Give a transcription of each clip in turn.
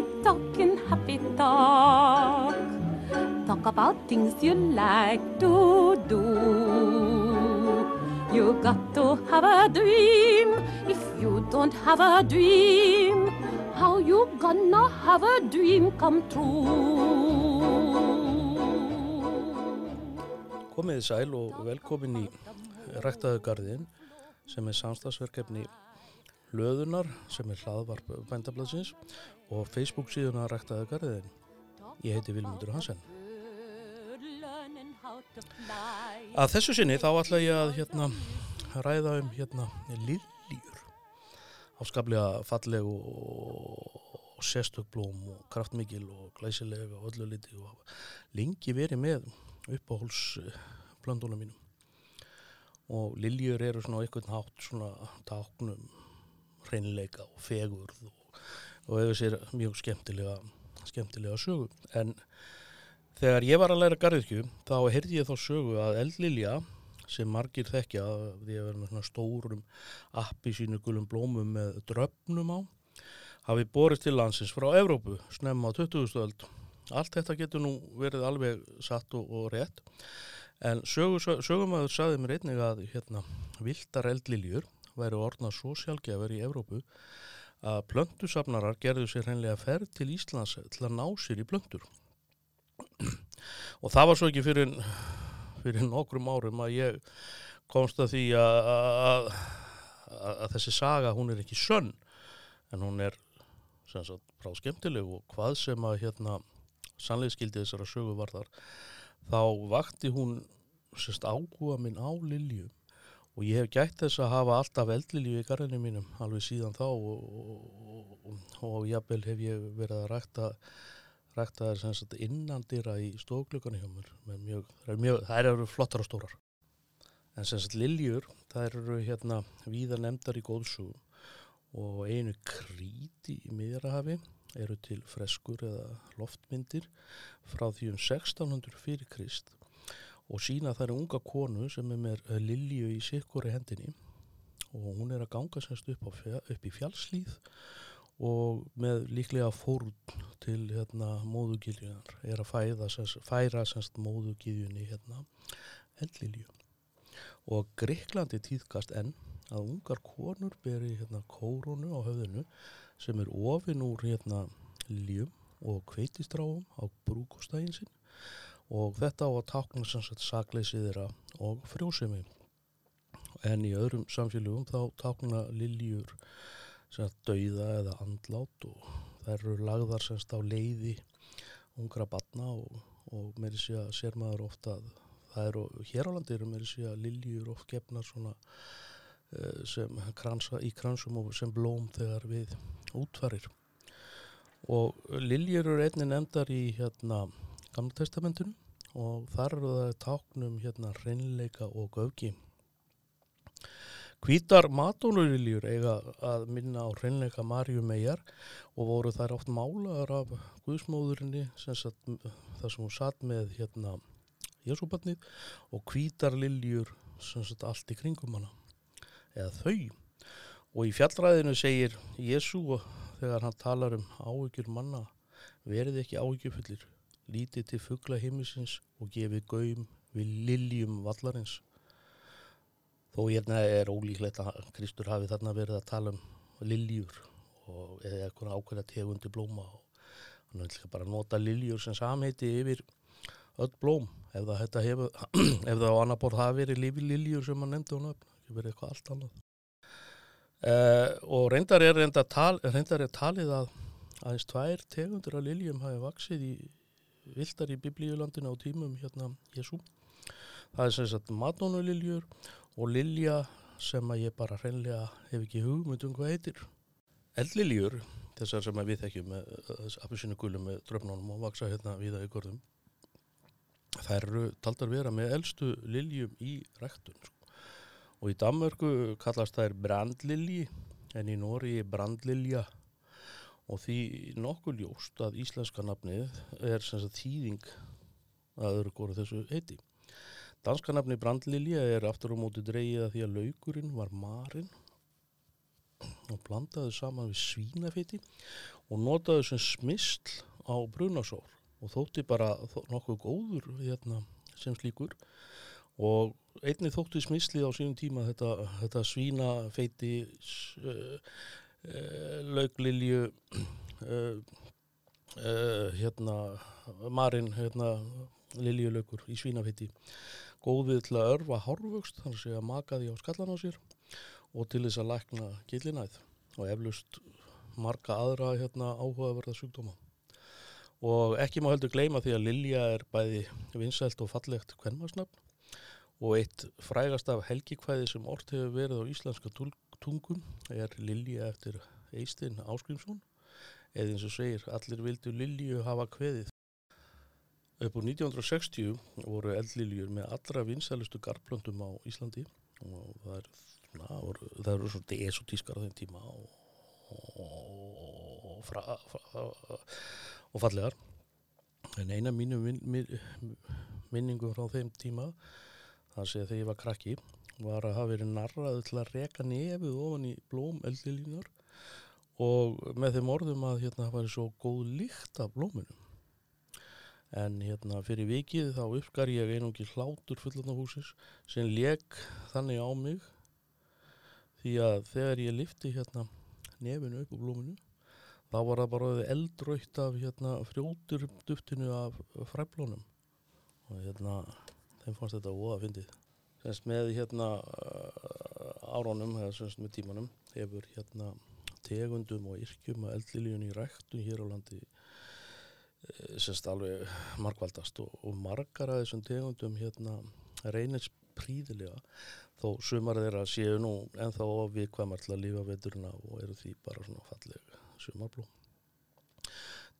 happy talking, happy talk. Talk about things you like to do. You got to have a dream. If you don't have a dream, how you gonna have a dream come true? Komiði sæl og velkomin í Ræktaðu garðin sem er samstagsverkefni Löðunar sem er hlaðvarp bændablaðsins og Facebook síðuna Ræktaðu garðin. Ég heiti Vilmundur Hansen. Að þessu sinni þá ætla ég að hérna, ræða um hérna, liljur áskaplega falleg og, og sérstök-blóm og kraftmikil og glæsilega og öllu liti og lengi verið með uppáhalsplöndunum mínum og liljur eru svona á einhvern hátt svona táknum hreinleika og fegurð og, og hefur sér mjög skemmtilega skemmtilega sögu en þegar ég var að læra garðirkju þá heyrði ég þá sögu að eldlilja sem margir þekkja því að vera með svona stórum appi sínu gulum blómum með dröfnum á hafi borist til landsins frá Evrópu snemma á 20. öld allt þetta getur nú verið alveg satt og, og rétt en sögu, sögumæður saði mér einnig að hérna, viltar eldliljur væri orðnað svo sjálfgefur í Evrópu að plöntusafnarar gerðu sér hreinlega ferð til Íslands til að ná sér í plöntur. Og það var svo ekki fyrir, fyrir nokkrum árum að ég komst að því að, að, að, að þessi saga hún er ekki sönn en hún er sem sagt frá skemmtileg og hvað sem að hérna sannleiskildi þessara sögu var þar þá vakti hún sérst áhuga minn á liljum og ég hef gætt þess að hafa alltaf eldlilju í garðinu mínum alveg síðan þá og, og, og, og jafnvel hef ég verið að rækta rækta þær sem sagt innandira í stókluganu hjá mér mjög, er mjög, það eru flottar og stórar. En sem sagt liljur það eru hérna víða nefndar í góðsugum og einu kríti í miðrahafi eru til freskur eða loftmyndir frá því um 1600 fyrir Krist og sína það er unga konu sem er með lilju í sikkuri hendinni. Og hún er að ganga semst upp, upp í fjallslýð og með líklega fórn til hérna, móðugiljunar er að fæða, semst, færa semst móðugiljunni hérna, eldlilju og Greiklandi týðkast enn að ungar konur beri hérna, kórunu á höfðinu sem er ofin úr hérna, liljum og kveitistráum á brúkustægin sinn og þetta á að tákna sannsagt sakleysi þeirra og frjósemi. En í öðrum samfélögum þá tákna liljur dauða eða andlát og þær eru lagðar semst á leiði ungra batna og, og með þessi að sér maður ofta að það eru, hér á landi eru með þessi að liljur oft gefnar svona uh, sem kransa í kransum og sem blóm þegar við útvarir og liljur eru einni nefndar í hérna Gamla testamentinu og þar eru það táknum hérna reynleika og göfgi. Hvítar matónuliljur eiga að minna á reynleika Marju megar og voru þær oft málaðar af Guðsmóðurinni satt, þar sem hún satt með hérna Jésúbarnið og hvítar liljur satt, allt í kringum hana eða þau. Og í fjallræðinu segir Jésú þegar hann talar um áhyggjur manna verið ekki áhyggjufullir lítið til fuggla heimisins og gefið gaum við liljum vallarins. Þó hérna er ólíklegt að Kristur hafi þarna verið að tala um liljur og eða eitthvað ákveða tegundi blóma og hann vil bara nota liljur sem samheiti yfir öll blóm ef það, hefur, ef það á annar borð hafi verið lifi liljur sem hann nefndi hún upp, ekki verið eitthvað allt annað. Uh, og reyndar er, reyndar, tal, reyndar er talið að aðeins tvær tegundur af liljum hafi vaksið í viltar í biblíulandinu á tímum hérna Jésú. Það er sem sagt matnónuliljur og lilja sem að ég bara hreinlega hef ekki hugmynd um hvað heitir. Eldliljur, þessar sem við þekkjum með appisinu gulum með dröfnunum og vaksa hérna viða gorðum, þær eru taldar vera með eldstu liljum í rektun. Sko. Og í Danmörku kallast þær brandlilji en í Nóri brandlilja og því nokkuð ljóst að íslenska nafnið er sem sagt þýðing að öðru góru þessu heiti. Danska nafni Brandlilja er aftur á móti dreigið að því að laukurinn var marinn og blandaði saman við svínafiti og notaði sem smisl á brunasól og þótti bara nokkuð góður hérna, sem slíkur og einni þótti smislið á sínum tíma þetta, þetta svínafeiti uh, uh, lauglilju uh, hérna marinn hérna liljulaukur í svínafeiti góðið til að örfa hárvöxt þannig að makaði á skallan á sér og til þess að lækna gillinæð og eflust marga aðra hérna, áhugaverða sjúkdóma. Og ekki má heldur gleyma því að Lilja er bæði vinsælt og fallegt kvenmarsnafn og eitt frægast af helgikvæði sem orð hefur verið á íslenska tungum er Lilja eftir Eistinn Áskrimsson eða eins og segir allir vildu Lilju hafa kveðið. Upp úr 1960 voru eldliljur með allra vinsælustu garblöndum á Íslandi. Og það er svona, það eru svona esotískar á þeim tíma og, og, fra, fra, og fallegar. En eina mínu min, min, minningum frá þeim tíma það sé þegar ég var krakki var að hafa verið narraðu til að reka nefið ofan í blóm eldliljunar og með þeim orðum að hérna það var svo góð líkt af blómunum en hérna fyrir vikið þá uppskar ég einungi hlátur fullandahúsis sem leg þannig á mig því að þegar ég lifti hérna nefinu upp á blóminu þá var það bara eldrautt af hérna frjótur duftinu af fræblónum og hérna þeim fannst þetta óða að fyndið semst með hérna árónum eða semst með tímanum hefur hérna tegundum og yrkjum að eldliljun í ræktu hér á landi semst alveg markvaldast og, og margar að þessum tegundum hérna reynist príðilega þó sumar þeirra séu nú ennþá viðkvæmar til að lífa veturna og eru því bara svona fallega sumarblóm.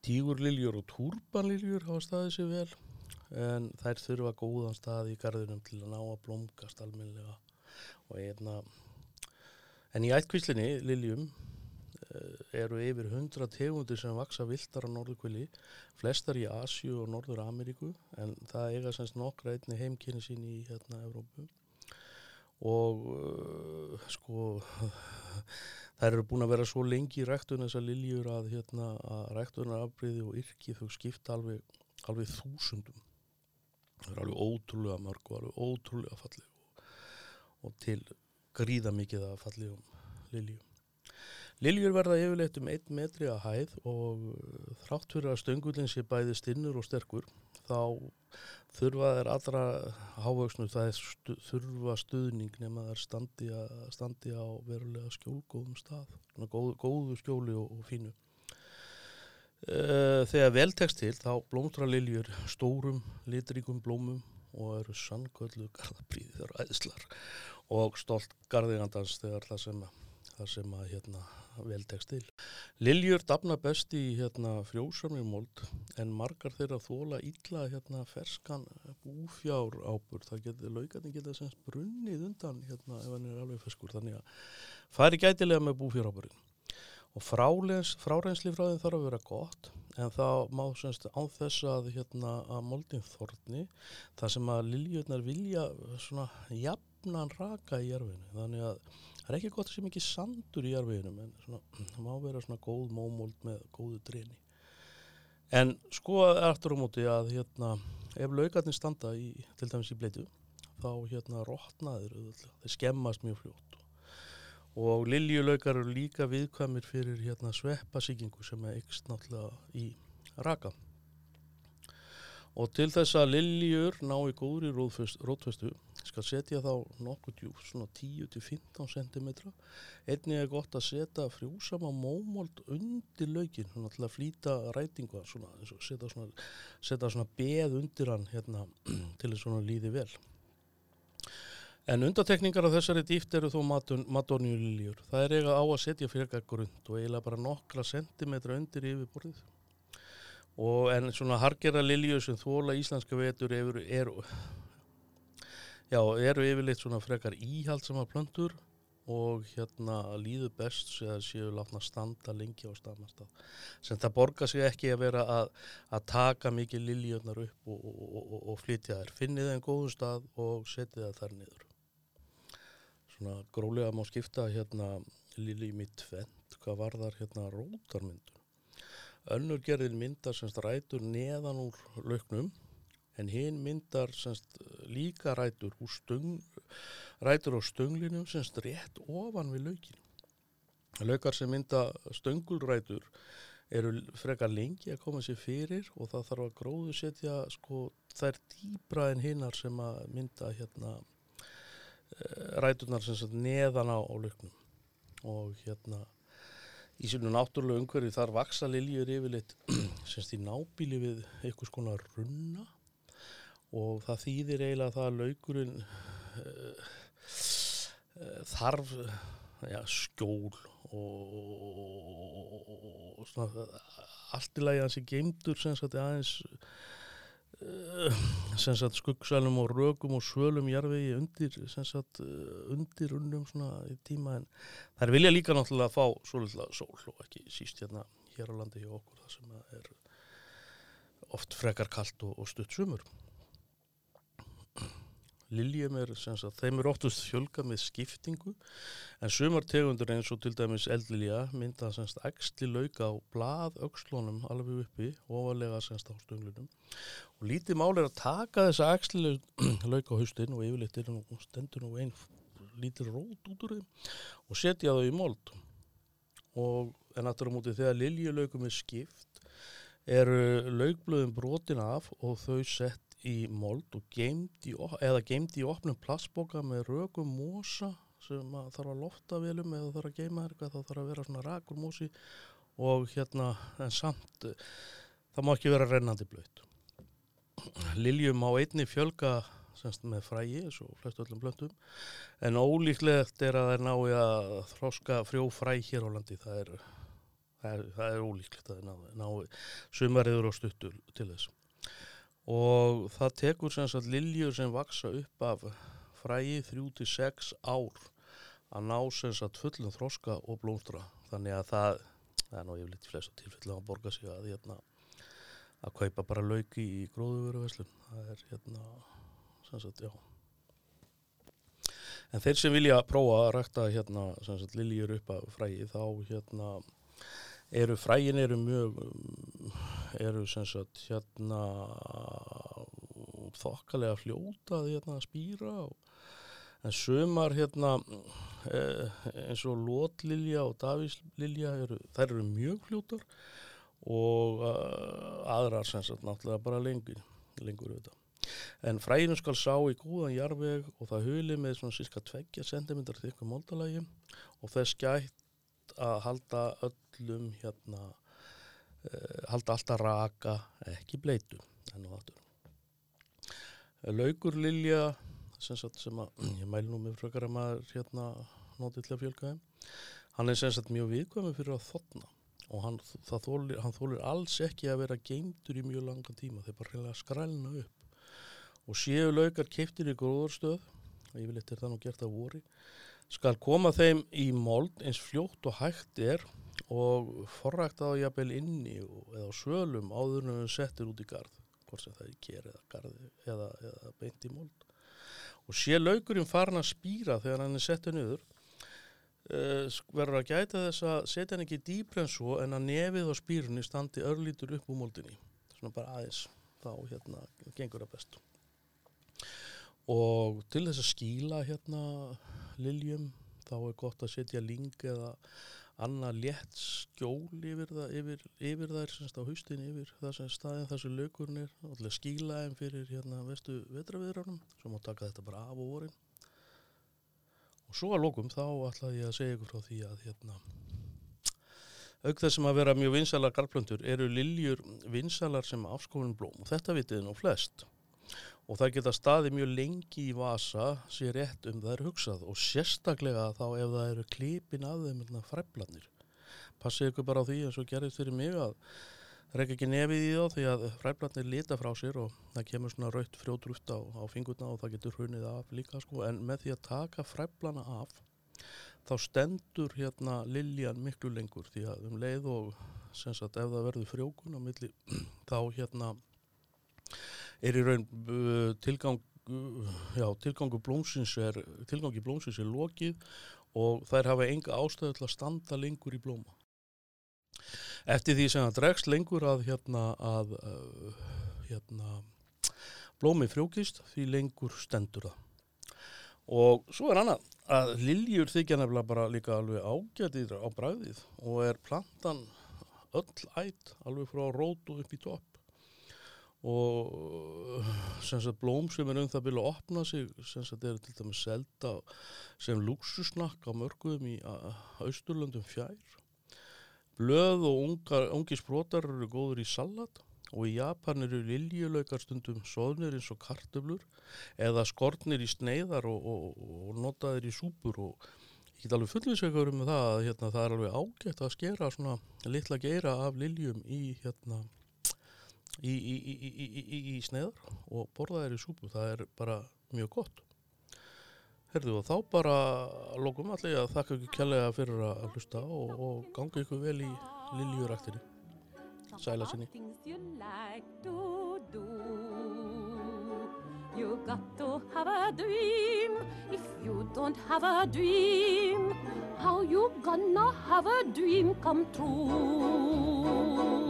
Tígurliljur og túrbanliljur hafa staðið sér vel en þær þurfa góðan stað í gardinum til að ná að blómgast almenlega og einna en í ættkvíslinni liljum eru yfir 100 tegundir sem vaksa viltar á norðukvili flestar í Asju og Norður Ameríku en það eiga semst nokkra einni heimkynni sín í hérna Evrópu. Og uh, sko þær eru búin að vera svo lengi í ræktun þessar liljur að hérna að ræktunarafbriði og yrki þau skipta alveg, alveg þúsundum það er alveg ótrúlega mörg og alveg ótrúlega fallið og, og til gríða mikið að fallið um liljum. Liljur verða yfirleitt um 1 metri að hæð og þrátt fyrir að stöngullin sé bæði stinnur og sterkur þá þurfa þeir allra hávöksnu það stu, þurfa stuðning nema þeir standi, a, standi á verulega skjólgóðum stað góð, góðu skjóli og, og fínu uh, þegar veltekst til þá blómstra liljur stórum litríkum blómum og eru sannkvöldu garðabríðir æðslar og stolt garðigandans þegar það sem það sem að hérna vel tekst til. Liljur dafna best í hérna frjósamir mold en margar þeirra þóla illa hérna ferskan búfjár ábur. Það getur, laugatinn geta semst brunnið undan hérna ef hann er alveg ferskur. Þannig að færi gætilega með búfjár áburinn. Og frárensli frá þeim þarf að vera gott en það má semst á þess að hérna að moldin þorni það sem að liljurnar vilja svona jafnan raka í erfinu. Þannig að það er ekki gott sé mikið sandur í jarfiðinum en svona, það má vera svona góð mómold með góðu dreni. En sko eftir á móti að hérna, ef laugarnir standa í, til dæmis í bleitu þá hérna rótnaður þeir skemmast mjög fljótt og liljulaugar eru líka viðkvæmir fyrir hérna sveppasíkingu sem er ykst náttúrulega í raka. Og til þess að liljur ná í góðri rótfestu skal setja þá nokkuð djúf svona 10-15 cm einnig er gott að setja frjúsama mómold undir laugin svona til að flýta rætinga svona, setja svona, svona beð undir hann hérna, til þess að líði vel en undatekningar af þessari dýft eru þó madonjuliljur það er eiga á að setja fyrka grund og eiginlega bara nokkra sentimetra undir yfir borðið og en svona hargera liljur sem þóla íslenska vetur eru, eru, já, eru yfirleitt svona frekar íhaldsama plöntur og hérna líður best það séu látna standa lengi á staðnastað sem það borgar sig ekki að vera að, að taka mikið liljöfnar upp og, og, og, og flytja þær. Finnið það en góðu stað og setja þær niður svona grólega má skipta hérna Lili mitt tvent, hvað var þar hérna rótarmyndun. Önnur gerðin myndar semst rætur neðan úr lauknum en hinn myndar semst líka rætur úr stöng, rætur á stönglinum semst rétt ofan við laukin. Laukar sem mynda stöngulrætur eru frekar lengi að koma sér fyrir og það þarf að gróðu setja sko þær dýbra en hinnar sem að mynda hérna eh, ræturnar sem sagt neðan á, á lauknum og hérna í sinu náttúrulega umhverfi þar vaksa liljur yfirleitt semst í nábíli við einhvers konar runna og það þýðir eiginlega það að laukurinn uh, uh, þarf ja, skjól og, og svona, allt í lagi hans í geimdur sem sagt aðeins uh, sem sagt skuggsælum og rögum og svölum jarfiði undir sagt undir unnum svona í tíma en þær vilja líka náttúrulega fá svolítið sól og ekki síst hérna hér á landi hjá okkur það sem er oft frekar kallt og, og stutt sumur Liljum er, sagt, þeim er oftast fjölga með skiptingu en sumar tegundur eins og til dæmis eldlilja mynda semst axli lauka á blað aukslónum alveg uppi ofalega semst á stönglinum. Og lítið mál er að taka þessa axli lauka á haustin og yfirleitt er nú stendur nú einn lítið rót út úr þeim og setja þau í mold. Og en aftur á móti þegar liljulaukum er skipt eru laukblöðum brotin af og þau sett í mold og geimt í, eða geimt í opnum plastboka með rögum mosa sem þarf að lofta velum eða þarf að geima eitthvað þá þarf að vera svona rakur mosi og hérna en samt það má ekki vera rennandi blöyt Liljum á einni fjölga semst með frægi eins og flest öllum blöndum en ólíklegt er að það er nái að þróska frjó fræ hér á landi. Það er, það er, það er ólíklegt að það er nái, nái sumariður og stuttur til þess og það tekur sem sagt liljur sem vaksa upp af fræði 3-6 ár að ná sem sagt fullum þroska og blómstra. Þannig að það, það er nú yfirleitt í flesta tilfellu að borga sig að hérna að kaupa bara lauki í gróðuveruveslun það er hérna sem sagt já. En þeir sem vilja prófa að rækta hérna sem sagt liljur upp af fræði þá hérna eru frægin eru mjög eru sem sagt hérna þokkalega fljótað hérna að spýra og, en sömar hérna eh, eins og Lótlilja og Davíslilja þær eru mjög fljótar og uh, aðrar sem sagt náttúrulega bara lengur lengur auðvitað. En fræginu skal sá í góðan jarveg og það huli með svona síska 2 cm þykku móldalagi og þess gætt að halda öllum hérna uh, halda alltaf raka ekki bleitu laugur Lilja sem, sem að ég mæl nú með frökar að maður hérna nótið til að fjölka þeim hann er sem sagt mjög viðkvæmið fyrir að þotna og hann, þólir, hann þólir alls ekki að vera geimtur í mjög langa tíma þeir bara reyna að skrælna upp. Og séu laugar keiftir í gróðarstöð og ég vil eitthvað nú gert að voru skal koma þeim í mold eins fljótt og hægt er og forrækt á jafnvel inni eða svölum áður en við settir út í gard hvort sem það er kér eða gardi eða, eða beint í mold. Og sé laugurinn farin að spýra þegar hann er settið niður uh, verður að gæta þess að setja hann ekki dýbra en svo en að nefið á spýrunni standi örlítur upp úr moldinni. Svona bara aðeins þá hérna gengur það best. Og til þess að skýla hérna liljum þá er gott að setja ling eða annað létt skjól yfir, það, yfir, yfir þær semst á haustin yfir það sem staðin þessu til að skýla þeim fyrir hérna vestu vetraviðránum svo má taka þetta bara af og vorin. Og svo að lókum þá ætlaði ég að segja ykkur frá því að hérna auk þessum að vera mjög vinsalar garplöndur eru liljur vinsalar sem afskofin blóm. Og þetta vitið nú flest og það geta staði mjög lengi í vasa sér rétt um það er hugsað. Og sérstaklega þá ef það eru klipin af þeim fræflanir passið ykkur bara á því eins og gerðist fyrir mig að það er ekki nefið í þá því að fræflanir lita frá sér og það kemur svona raut frjóðrúft á, á fingurna og það getur hunnið af líka sko. En með því að taka fræflana af þá stendur hérna liljan miklu lengur. Því að um leið og sem sagt ef það verður frjókun á milli þá hérna er í raun uh, tilgang uh, já, tilgangu blómsins er tilgangi blómsins er lokið og þær hafa enga ástöðu til að standa lengur í blóma. Eftir því sem það dregst lengur að, hérna, að uh, hérna, blómi frjókist, því lengur stendur það. Og svo er annað að liljur þykja nefnilega bara líka alveg ágætið á bræðið og er plantan öll ætt alveg frá rótu upp í topp og sem sagt blóm sem er um það byrja að opna sig sem sagt er til dæmis selda sem luxusnakk á mörgum í austurlöndum fjær. Blöð og ungar, ungi sprótar eru góður í salat og í Japan eru liljulaukar stundum soðnir eins og kartöflur eða skortnir í sneiðar og, og, og notaðir í súpur og ég get alveg fullvísveikaður um það að hérna, það er alveg ágætt að skera svona litla geira af liljum í hérna í, í, í, sneiðar og borða þeir í súpu, það er bara mjög gott. Herðu og þá bara lókum allir að þakka ekki kjallega fyrir að hlusta og, og ganga ykkur vel í liljuræktinni. Sæla sinni. You got to have a dream. If you don't have a dream How you gonna have a dream come true